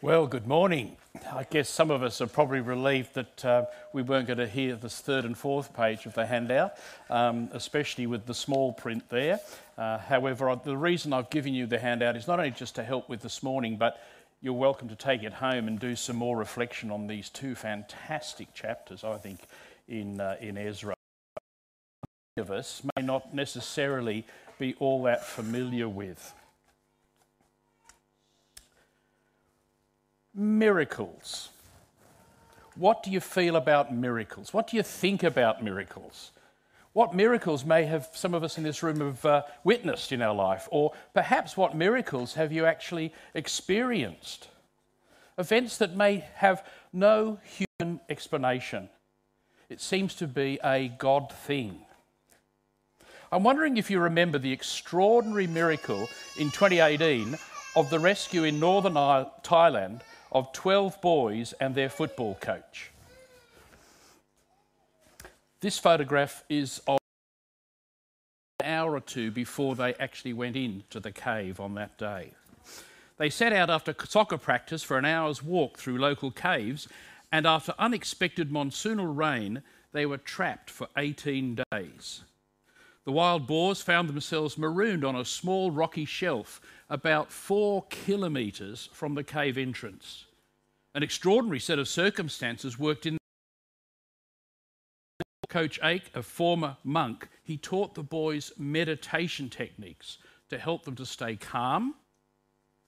Well, good morning. I guess some of us are probably relieved that uh, we weren't going to hear this third and fourth page of the handout, um, especially with the small print there. Uh, however, the reason I've given you the handout is not only just to help with this morning, but you're welcome to take it home and do some more reflection on these two fantastic chapters, I think, in, uh, in Ezra. Many of us may not necessarily be all that familiar with. Miracles. What do you feel about miracles? What do you think about miracles? What miracles may have some of us in this room have uh, witnessed in our life? Or perhaps what miracles have you actually experienced? Events that may have no human explanation. It seems to be a God thing. I'm wondering if you remember the extraordinary miracle in 2018 of the rescue in northern Thailand of 12 boys and their football coach. This photograph is of an hour or two before they actually went into the cave on that day. They set out after soccer practice for an hour's walk through local caves, and after unexpected monsoonal rain, they were trapped for 18 days. The wild boars found themselves marooned on a small rocky shelf about four kilometres from the cave entrance. An extraordinary set of circumstances worked in. Coach Ake, a former monk, he taught the boys meditation techniques to help them to stay calm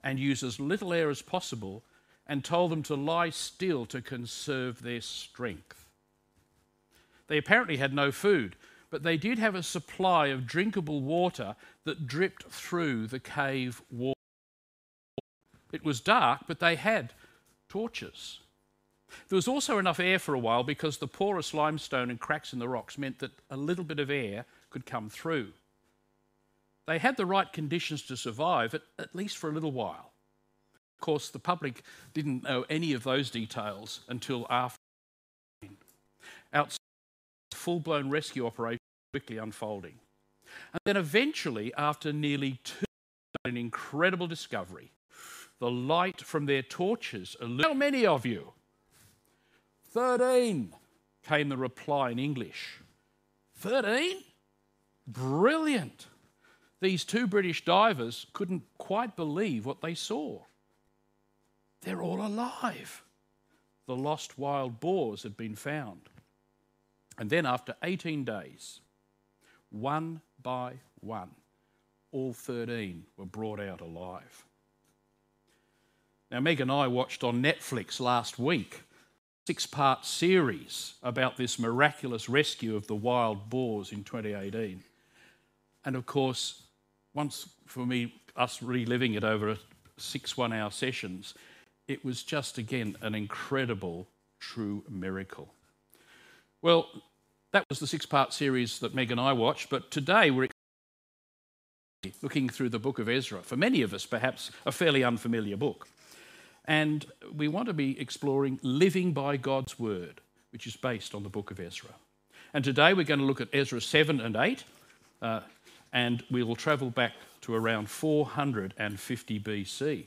and use as little air as possible and told them to lie still to conserve their strength. They apparently had no food, but they did have a supply of drinkable water that dripped through the cave wall. It was dark, but they had torches. There was also enough air for a while because the porous limestone and cracks in the rocks meant that a little bit of air could come through. They had the right conditions to survive, at, at least for a little while. Of course, the public didn't know any of those details until after. Outside, full blown rescue operation quickly unfolding. And then eventually, after nearly two, an incredible discovery, the light from their torches. How many of you? Thirteen, came the reply in English. Thirteen? Brilliant. These two British divers couldn't quite believe what they saw. They're all alive. The lost wild boars had been found. And then, after 18 days, one by one, all 13 were brought out alive. Now, Meg and I watched on Netflix last week six part series about this miraculous rescue of the wild boars in 2018. And of course, once for me, us reliving it over six one hour sessions, it was just again an incredible, true miracle. Well, that was the six part series that Meg and I watched, but today we're looking through the book of Ezra. For many of us, perhaps a fairly unfamiliar book. And we want to be exploring living by God's word, which is based on the book of Ezra. And today we're going to look at Ezra 7 and 8, uh, and we will travel back to around 450 BC.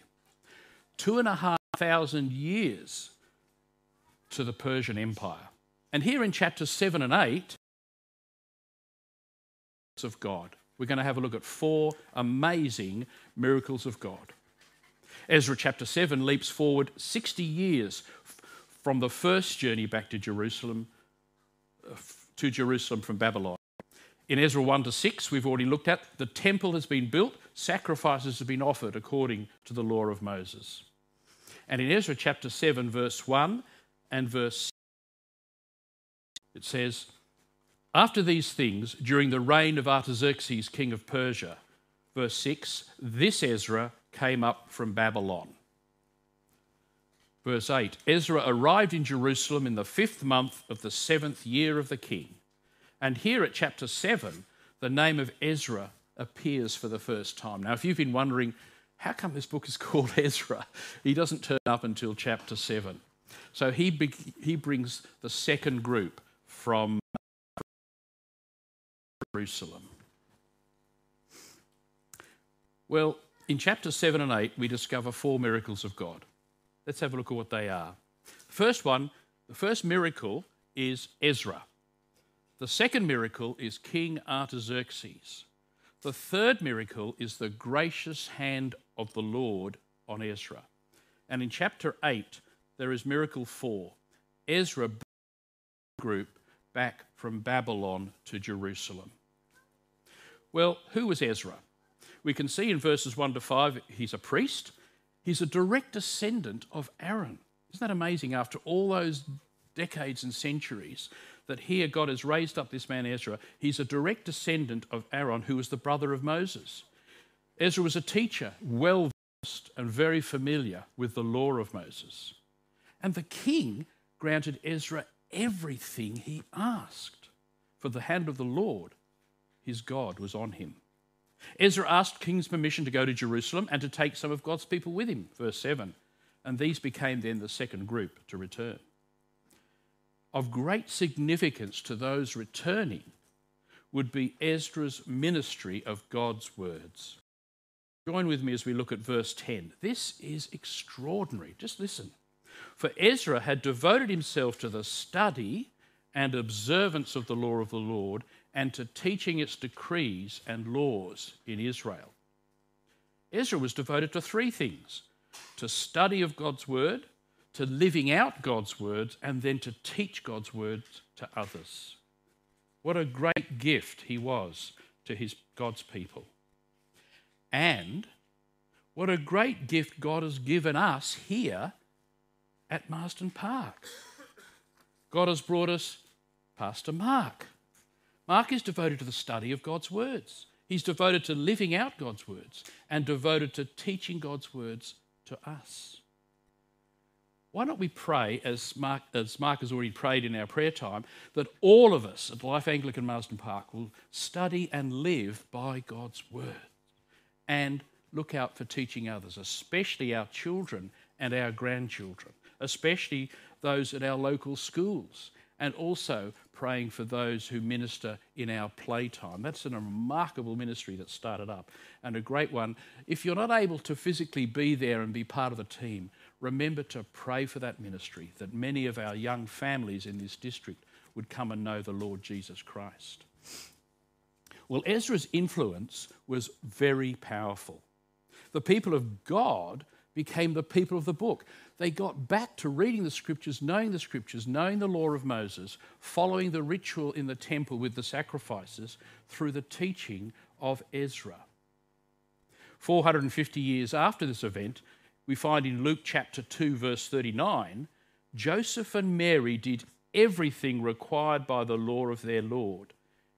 Two and a half thousand years to the Persian Empire. And here in chapters 7 and 8 of God, we're going to have a look at four amazing miracles of God. Ezra chapter 7 leaps forward 60 years from the first journey back to Jerusalem uh, to Jerusalem from Babylon. In Ezra 1 to 6, we've already looked at, the temple has been built, sacrifices have been offered according to the law of Moses. And in Ezra chapter 7, verse 1 and verse it says, After these things, during the reign of Artaxerxes, king of Persia, verse 6, this Ezra came up from Babylon. Verse 8 Ezra arrived in Jerusalem in the fifth month of the seventh year of the king. And here at chapter 7, the name of Ezra appears for the first time. Now, if you've been wondering, how come this book is called Ezra? He doesn't turn up until chapter 7. So he, he brings the second group from Jerusalem. Well, in chapter 7 and 8, we discover four miracles of God. Let's have a look at what they are. First one, the first miracle is Ezra. The second miracle is King Artaxerxes. The third miracle is the gracious hand of the Lord on Ezra. And in chapter 8, there is miracle 4. Ezra group back from Babylon to Jerusalem. Well, who was Ezra? We can see in verses 1 to 5 he's a priest. He's a direct descendant of Aaron. Isn't that amazing? After all those decades and centuries, that here God has raised up this man Ezra. He's a direct descendant of Aaron, who was the brother of Moses. Ezra was a teacher, well versed and very familiar with the law of Moses. And the king granted Ezra everything he asked, for the hand of the Lord, his God, was on him. Ezra asked king's permission to go to Jerusalem and to take some of God's people with him, verse 7. And these became then the second group to return of great significance to those returning would be Ezra's ministry of God's words. Join with me as we look at verse 10. This is extraordinary. Just listen. For Ezra had devoted himself to the study and observance of the law of the Lord and to teaching its decrees and laws in Israel. Ezra was devoted to three things to study of God's word, to living out God's words and then to teach God's words to others. What a great gift he was to his God's people. And what a great gift God has given us here at Marsden Park. God has brought us Pastor Mark. Mark is devoted to the study of God's words. He's devoted to living out God's words and devoted to teaching God's words to us why don't we pray, as Mark, as Mark has already prayed in our prayer time, that all of us at Life Anglican Marsden Park will study and live by God's word and look out for teaching others, especially our children and our grandchildren, especially those at our local schools, and also praying for those who minister in our playtime. That's a remarkable ministry that started up and a great one. If you're not able to physically be there and be part of the team, remember to pray for that ministry, that many of our young families in this district would come and know the Lord Jesus Christ. Well, Ezra's influence was very powerful. The people of God became the people of the book. They got back to reading the scriptures, knowing the scriptures, knowing the law of Moses, following the ritual in the temple with the sacrifices through the teaching of Ezra. 450 years after this event, we find in Luke chapter 2, verse 39, Joseph and Mary did everything required by the law of their Lord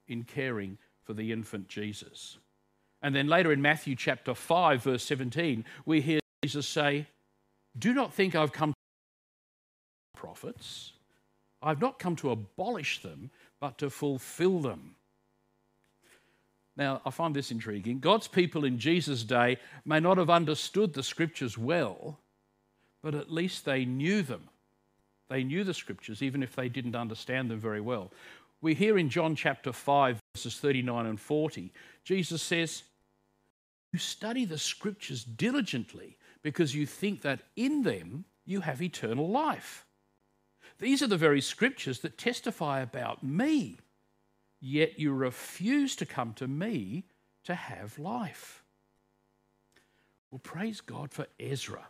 in caring for the infant Jesus. And then later in Matthew chapter 5, verse 17, we hear Jesus say, Do not think I've come to prophets. I've not come to abolish them, but to fulfill them. Now, I find this intriguing. God's people in Jesus' day may not have understood the scriptures well, but at least they knew them. They knew the scriptures, even if they didn't understand them very well. We hear in John chapter 5, verses 39 and 40, Jesus says, You study the scriptures diligently because you think that in them you have eternal life. These are the very scriptures that testify about me yet you refuse to come to me to have life. Well, praise God for Ezra.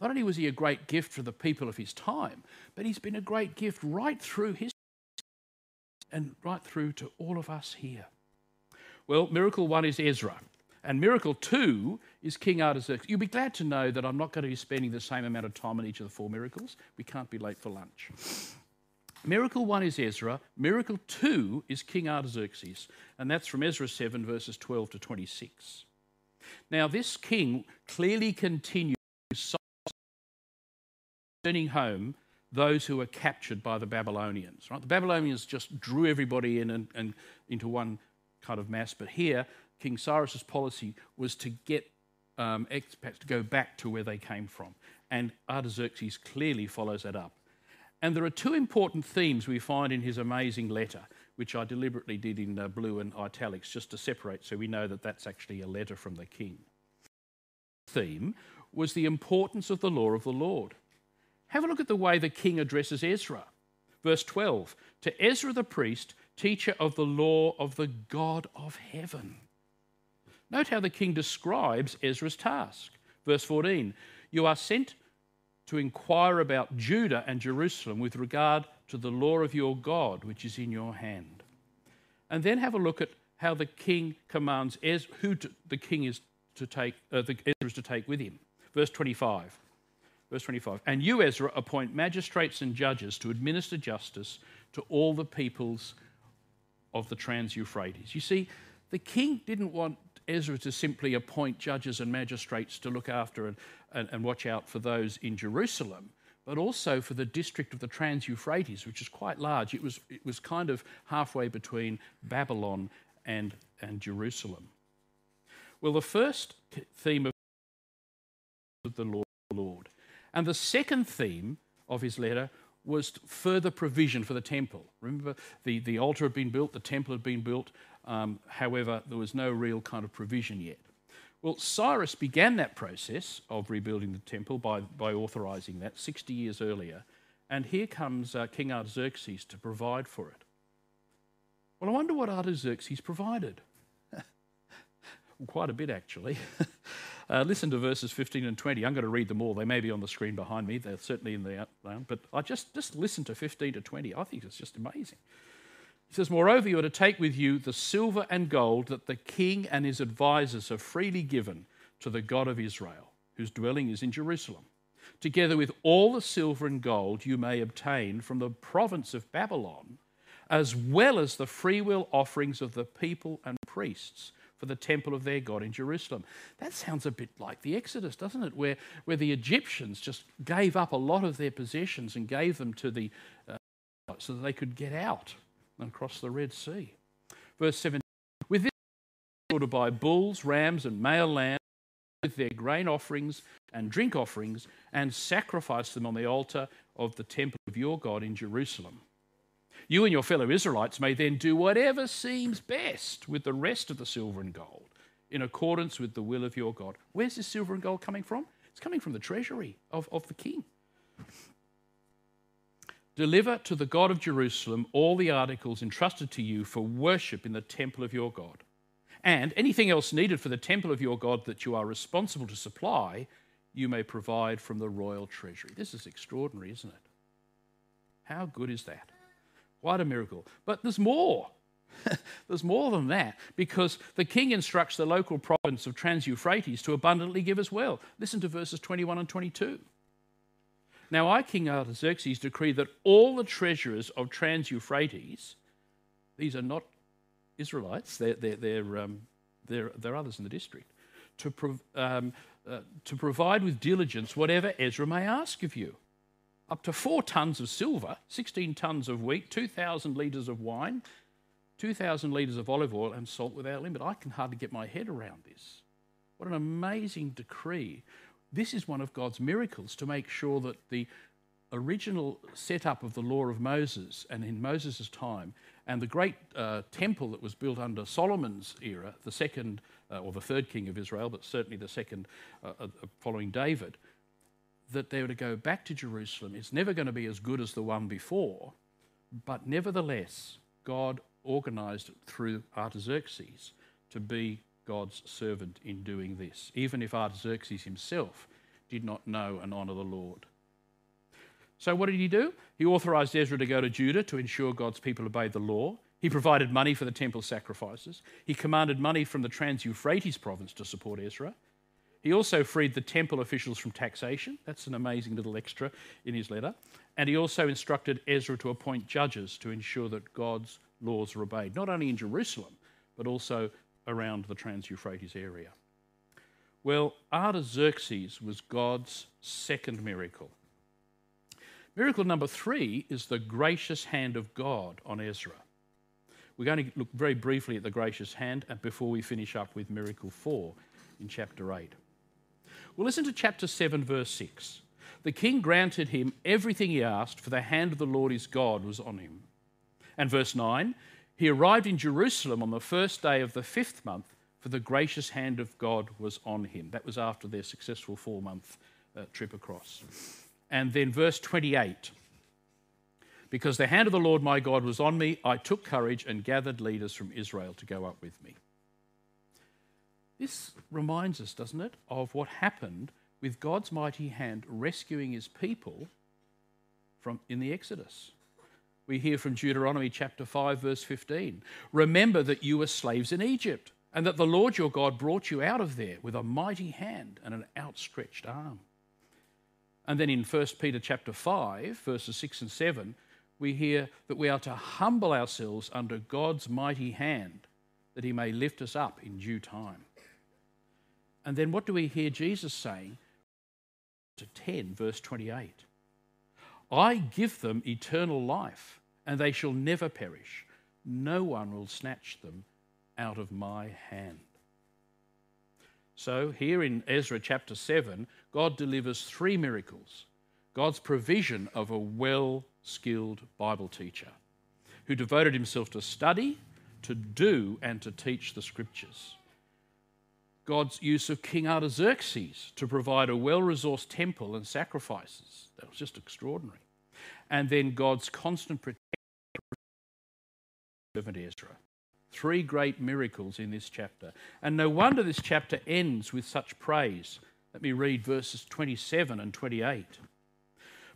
Not only was he a great gift for the people of his time, but he's been a great gift right through his and right through to all of us here. Well, miracle one is Ezra, and miracle two is King Artaxerxes. You'll be glad to know that I'm not going to be spending the same amount of time on each of the four miracles. We can't be late for lunch. Miracle one is Ezra. Miracle two is King Artaxerxes. And that's from Ezra 7, verses 12 to 26. Now, this king clearly continued sending home those who were captured by the Babylonians. Right? The Babylonians just drew everybody in and, and into one kind of mass. But here, King Cyrus's policy was to get um, expats to go back to where they came from. And Artaxerxes clearly follows that up. And there are two important themes we find in his amazing letter, which I deliberately did in uh, blue and italics just to separate so we know that that's actually a letter from the king. Theme was the importance of the law of the Lord. Have a look at the way the king addresses Ezra. Verse 12 To Ezra the priest, teacher of the law of the God of heaven. Note how the king describes Ezra's task. Verse 14 You are sent to inquire about Judah and Jerusalem with regard to the law of your God, which is in your hand. And then have a look at how the king commands Ez- who to, the king is to take, uh, the, Ezra is to take with him. Verse 25. Verse 25. And you, Ezra, appoint magistrates and judges to administer justice to all the peoples of the Trans Euphrates. You see, the king didn't want Ezra to simply appoint judges and magistrates to look after and, and, and watch out for those in Jerusalem, but also for the district of the Trans Euphrates, which is quite large. It was, it was kind of halfway between Babylon and, and Jerusalem. Well, the first theme of the Lord, and the second theme of his letter was further provision for the temple. Remember, the, the altar had been built, the temple had been built, um, however, there was no real kind of provision yet. Well, Cyrus began that process of rebuilding the temple by, by authorizing that 60 years earlier, and here comes uh, King Artaxerxes to provide for it. Well, I wonder what Artaxerxes provided. quite a bit, actually. Uh, listen to verses 15 and 20. I'm going to read them all. They may be on the screen behind me. They're certainly in the outline. But I just, just listen to 15 to 20. I think it's just amazing. He says, Moreover, you are to take with you the silver and gold that the king and his advisers have freely given to the God of Israel, whose dwelling is in Jerusalem, together with all the silver and gold you may obtain from the province of Babylon, as well as the freewill offerings of the people and priests for the temple of their God in Jerusalem. That sounds a bit like the Exodus, doesn't it? Where, where the Egyptians just gave up a lot of their possessions and gave them to the uh, so that they could get out and cross the Red Sea. Verse 17 With this, to buy bulls, rams, and male lambs with their grain offerings and drink offerings and sacrifice them on the altar of the temple of your God in Jerusalem. You and your fellow Israelites may then do whatever seems best with the rest of the silver and gold in accordance with the will of your God. Where's this silver and gold coming from? It's coming from the treasury of, of the king. Deliver to the God of Jerusalem all the articles entrusted to you for worship in the temple of your God. And anything else needed for the temple of your God that you are responsible to supply, you may provide from the royal treasury. This is extraordinary, isn't it? How good is that? What a miracle. But there's more. there's more than that because the king instructs the local province of Trans Euphrates to abundantly give as well. Listen to verses 21 and 22. Now I, King Artaxerxes, decree that all the treasurers of Trans Euphrates, these are not Israelites, they're, they're, they're, um, they're, they're others in the district, to, prov- um, uh, to provide with diligence whatever Ezra may ask of you up to four tons of silver, 16 tons of wheat, 2,000 litres of wine, 2,000 litres of olive oil, and salt without limit. I can hardly get my head around this. What an amazing decree. This is one of God's miracles to make sure that the original setup of the law of Moses and in Moses' time, and the great uh, temple that was built under Solomon's era, the second uh, or the third king of Israel, but certainly the second uh, uh following David, that they were to go back to Jerusalem. It's never going to be as good as the one before, but nevertheless, God organized it through Artaxerxes to be God's servant in doing this, even if Artaxerxes himself did not know and honor the Lord. So, what did he do? He authorized Ezra to go to Judah to ensure God's people obeyed the law. He provided money for the temple sacrifices. He commanded money from the Trans Euphrates province to support Ezra. He also freed the temple officials from taxation. That's an amazing little extra in his letter. And he also instructed Ezra to appoint judges to ensure that God's laws were obeyed, not only in Jerusalem, but also around the Trans Euphrates area. Well, Artaxerxes was God's second miracle. Miracle number three is the gracious hand of God on Ezra. We're going to look very briefly at the gracious hand before we finish up with miracle four in chapter 8. Well, listen to chapter 7, verse 6. The king granted him everything he asked, for the hand of the Lord his God was on him. And verse 9, he arrived in Jerusalem on the first day of the fifth month, for the gracious hand of God was on him. That was after their successful four month uh, trip across. And then verse 28 Because the hand of the Lord my God was on me, I took courage and gathered leaders from Israel to go up with me. This reminds us, doesn't it, of what happened with God's mighty hand rescuing his people from in the Exodus. We hear from Deuteronomy chapter 5 verse 15. Remember that you were slaves in Egypt and that the Lord your God brought you out of there with a mighty hand and an outstretched arm. And then in 1 Peter chapter 5 verses 6 and 7 we hear that we are to humble ourselves under God's mighty hand that he may lift us up in due time. And then what do we hear Jesus saying? To 10, verse 28. I give them eternal life, and they shall never perish. No one will snatch them out of my hand. So, here in Ezra chapter 7, God delivers three miracles God's provision of a well skilled Bible teacher who devoted himself to study, to do, and to teach the scriptures. God's use of King Artaxerxes to provide a well resourced temple and sacrifices. That was just extraordinary. And then God's constant protection of Ezra. Three great miracles in this chapter. And no wonder this chapter ends with such praise. Let me read verses 27 and 28.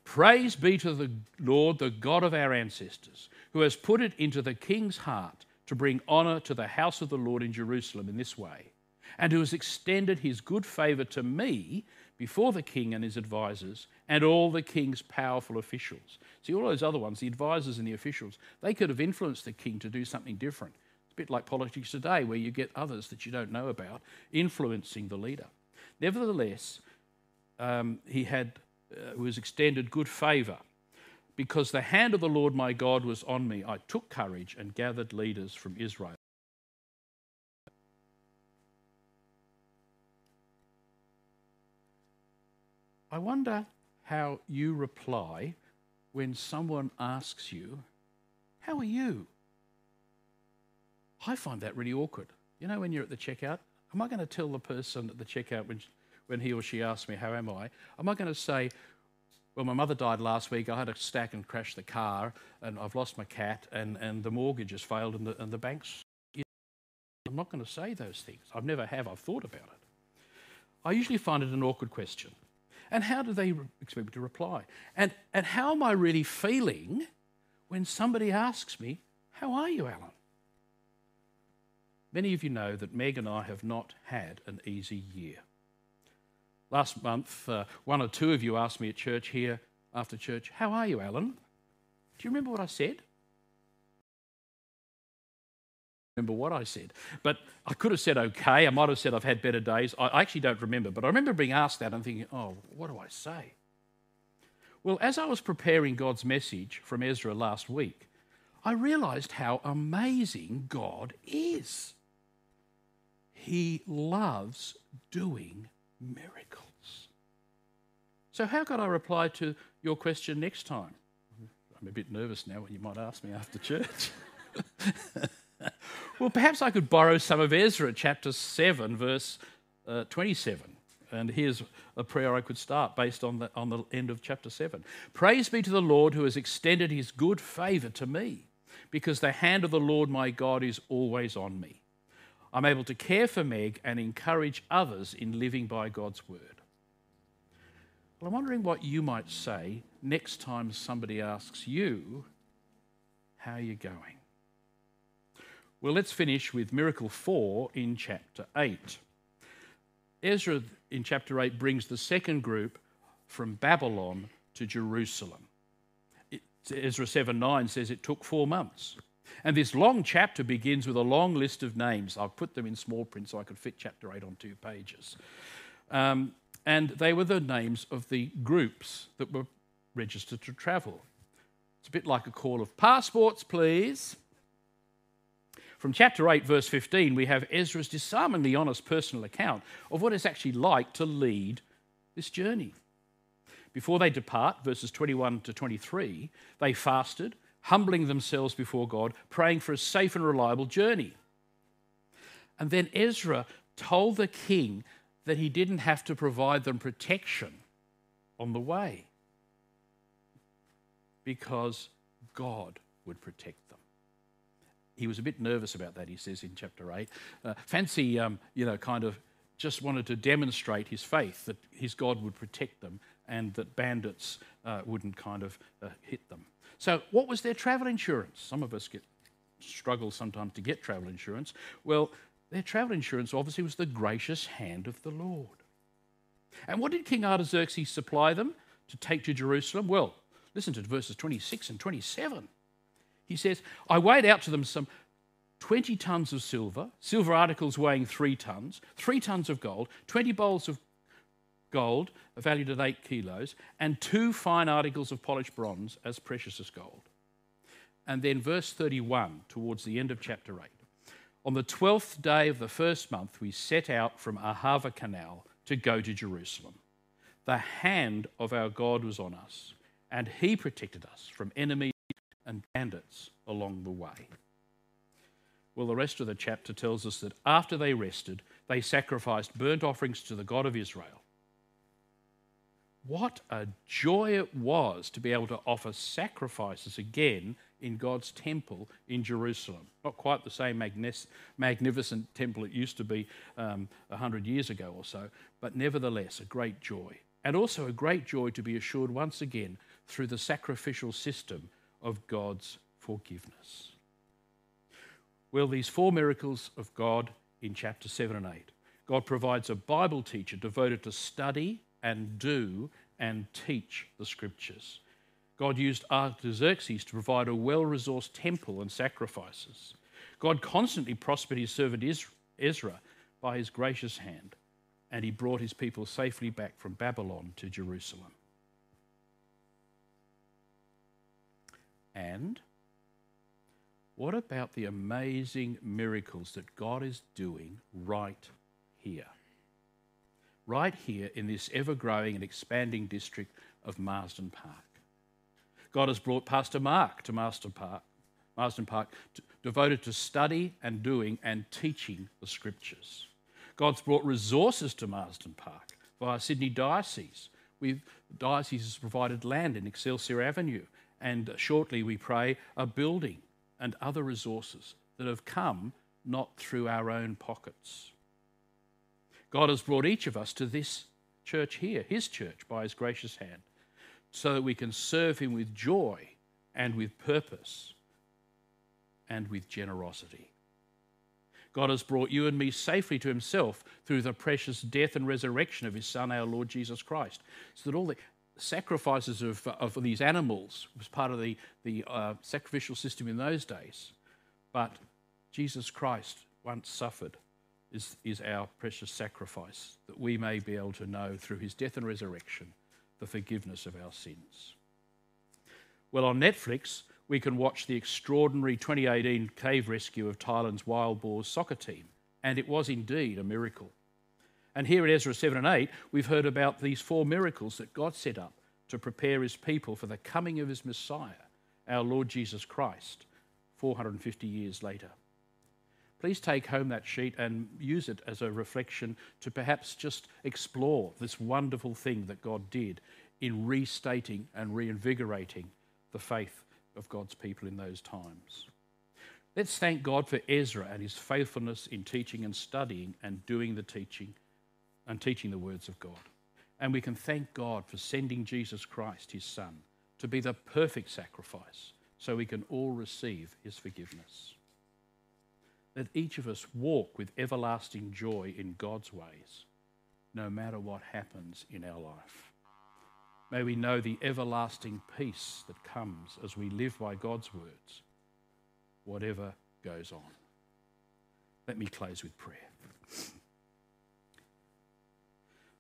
Praise be to the Lord, the God of our ancestors, who has put it into the king's heart to bring honour to the house of the Lord in Jerusalem in this way and who has extended his good favour to me before the king and his advisers and all the king's powerful officials. See, all those other ones, the advisers and the officials, they could have influenced the king to do something different. It's a bit like politics today, where you get others that you don't know about influencing the leader. Nevertheless, um, he had uh, was extended good favour because the hand of the Lord my God was on me. I took courage and gathered leaders from Israel. I wonder how you reply when someone asks you, How are you? I find that really awkward. You know, when you're at the checkout, am I going to tell the person at the checkout when, when he or she asks me, How am I? Am I going to say, Well, my mother died last week, I had a stack and crashed the car, and I've lost my cat, and, and the mortgage has failed, and the, and the bank's. I'm not going to say those things. I've never have. I've thought about it. I usually find it an awkward question. And how do they expect me to reply? And, and how am I really feeling when somebody asks me, How are you, Alan? Many of you know that Meg and I have not had an easy year. Last month, uh, one or two of you asked me at church here after church, How are you, Alan? Do you remember what I said? Remember what I said. But I could have said okay. I might have said I've had better days. I actually don't remember. But I remember being asked that and thinking, oh, what do I say? Well, as I was preparing God's message from Ezra last week, I realized how amazing God is. He loves doing miracles. So, how could I reply to your question next time? I'm a bit nervous now when you might ask me after church. well, perhaps I could borrow some of Ezra chapter 7, verse uh, 27. And here's a prayer I could start based on the, on the end of chapter 7. Praise be to the Lord who has extended his good favour to me, because the hand of the Lord my God is always on me. I'm able to care for Meg and encourage others in living by God's word. Well, I'm wondering what you might say next time somebody asks you, How are you going? Well, let's finish with miracle 4 in chapter 8. Ezra in chapter 8 brings the second group from Babylon to Jerusalem. It, Ezra 7 9 says it took four months. And this long chapter begins with a long list of names. I've put them in small print so I could fit chapter 8 on two pages. Um, and they were the names of the groups that were registered to travel. It's a bit like a call of passports, please. From chapter 8, verse 15, we have Ezra's disarmingly honest personal account of what it's actually like to lead this journey. Before they depart, verses 21 to 23, they fasted, humbling themselves before God, praying for a safe and reliable journey. And then Ezra told the king that he didn't have to provide them protection on the way because God would protect them. He was a bit nervous about that, he says in chapter 8. Uh, fancy, um, you know, kind of just wanted to demonstrate his faith that his God would protect them and that bandits uh, wouldn't kind of uh, hit them. So, what was their travel insurance? Some of us get struggle sometimes to get travel insurance. Well, their travel insurance obviously was the gracious hand of the Lord. And what did King Artaxerxes supply them to take to Jerusalem? Well, listen to verses 26 and 27. He says, I weighed out to them some 20 tons of silver, silver articles weighing three tons, three tons of gold, 20 bowls of gold valued at eight kilos, and two fine articles of polished bronze as precious as gold. And then verse 31, towards the end of chapter 8. On the twelfth day of the first month, we set out from Ahava Canal to go to Jerusalem. The hand of our God was on us, and he protected us from enemies and bandits along the way. Well, the rest of the chapter tells us that after they rested, they sacrificed burnt offerings to the God of Israel. What a joy it was to be able to offer sacrifices again in God's temple in Jerusalem. Not quite the same magnificent temple it used to be um, 100 years ago or so, but nevertheless a great joy. And also a great joy to be assured once again through the sacrificial system of God's forgiveness. Well, these four miracles of God in chapter 7 and 8. God provides a Bible teacher devoted to study and do and teach the scriptures. God used Artaxerxes to provide a well resourced temple and sacrifices. God constantly prospered his servant Ezra by his gracious hand, and he brought his people safely back from Babylon to Jerusalem. And what about the amazing miracles that God is doing right here? Right here in this ever growing and expanding district of Marsden Park. God has brought Pastor Mark to Marsden Park, Marsden Park to, devoted to study and doing and teaching the scriptures. God's brought resources to Marsden Park via Sydney Diocese. We've, diocese has provided land in Excelsior Avenue, and shortly we pray a building and other resources that have come not through our own pockets. God has brought each of us to this church here, His church, by His gracious hand so that we can serve Him with joy and with purpose and with generosity. God has brought you and me safely to Himself through the precious death and resurrection of His Son, our Lord Jesus Christ, so that all the sacrifices of, of these animals was part of the, the uh, sacrificial system in those days. But Jesus Christ once suffered is, is our precious sacrifice that we may be able to know through his death and resurrection the forgiveness of our sins. Well, on Netflix, we can watch the extraordinary 2018 cave rescue of Thailand's wild boars soccer team, and it was indeed a miracle. And here in Ezra 7 and 8, we've heard about these four miracles that God set up to prepare his people for the coming of his Messiah, our Lord Jesus Christ, 450 years later. Please take home that sheet and use it as a reflection to perhaps just explore this wonderful thing that God did in restating and reinvigorating the faith of God's people in those times. Let's thank God for Ezra and his faithfulness in teaching and studying and doing the teaching and teaching the words of God. And we can thank God for sending Jesus Christ, his Son, to be the perfect sacrifice so we can all receive his forgiveness. Let each of us walk with everlasting joy in God's ways, no matter what happens in our life. May we know the everlasting peace that comes as we live by God's words, whatever goes on. Let me close with prayer.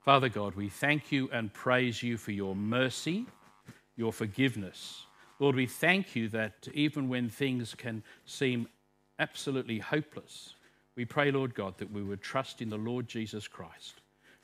Father God, we thank you and praise you for your mercy, your forgiveness. Lord, we thank you that even when things can seem absolutely hopeless, we pray, Lord God, that we would trust in the Lord Jesus Christ.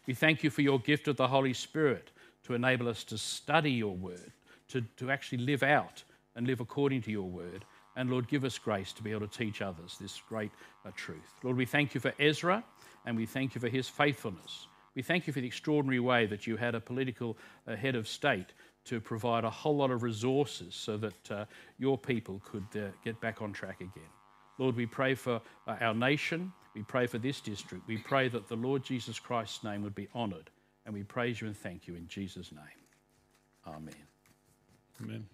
We thank you for your gift of the Holy Spirit to enable us to study your word, to, to actually live out and live according to your word, And Lord, give us grace to be able to teach others this great uh, truth. Lord, we thank you for Ezra and we thank you for his faithfulness. We thank you for the extraordinary way that you had a political uh, head of state to provide a whole lot of resources so that uh, your people could uh, get back on track again. Lord, we pray for uh, our nation. We pray for this district. We pray that the Lord Jesus Christ's name would be honoured. And we praise you and thank you in Jesus' name. Amen. Amen.